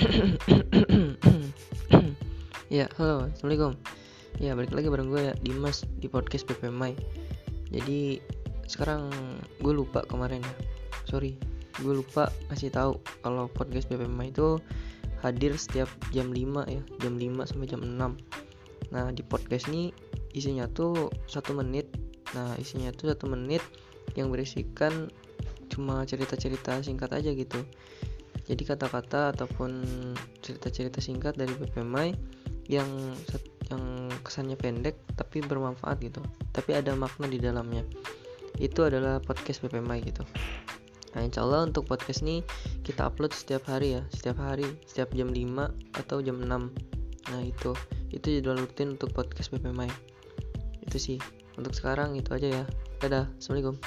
Ya, halo, assalamualaikum. Ya, balik lagi bareng gue Dimas di podcast PPMI. Jadi sekarang gue lupa kemarin ya, sorry, gue lupa kasih tahu kalau podcast PPMI itu hadir setiap jam 5 ya, jam 5 sampai jam 6. Nah di podcast ini isinya tuh satu menit. Nah isinya tuh satu menit yang berisikan cuma cerita-cerita singkat aja gitu. Jadi kata-kata ataupun cerita-cerita singkat dari PPMI yang yang kesannya pendek tapi bermanfaat gitu. Tapi ada makna di dalamnya. Itu adalah podcast PPMI gitu. Nah insya Allah untuk podcast ini kita upload setiap hari ya. Setiap hari setiap jam 5 atau jam 6 nah itu itu jadwal rutin untuk podcast PPMI itu sih. Untuk sekarang itu aja ya. Dadah. Assalamualaikum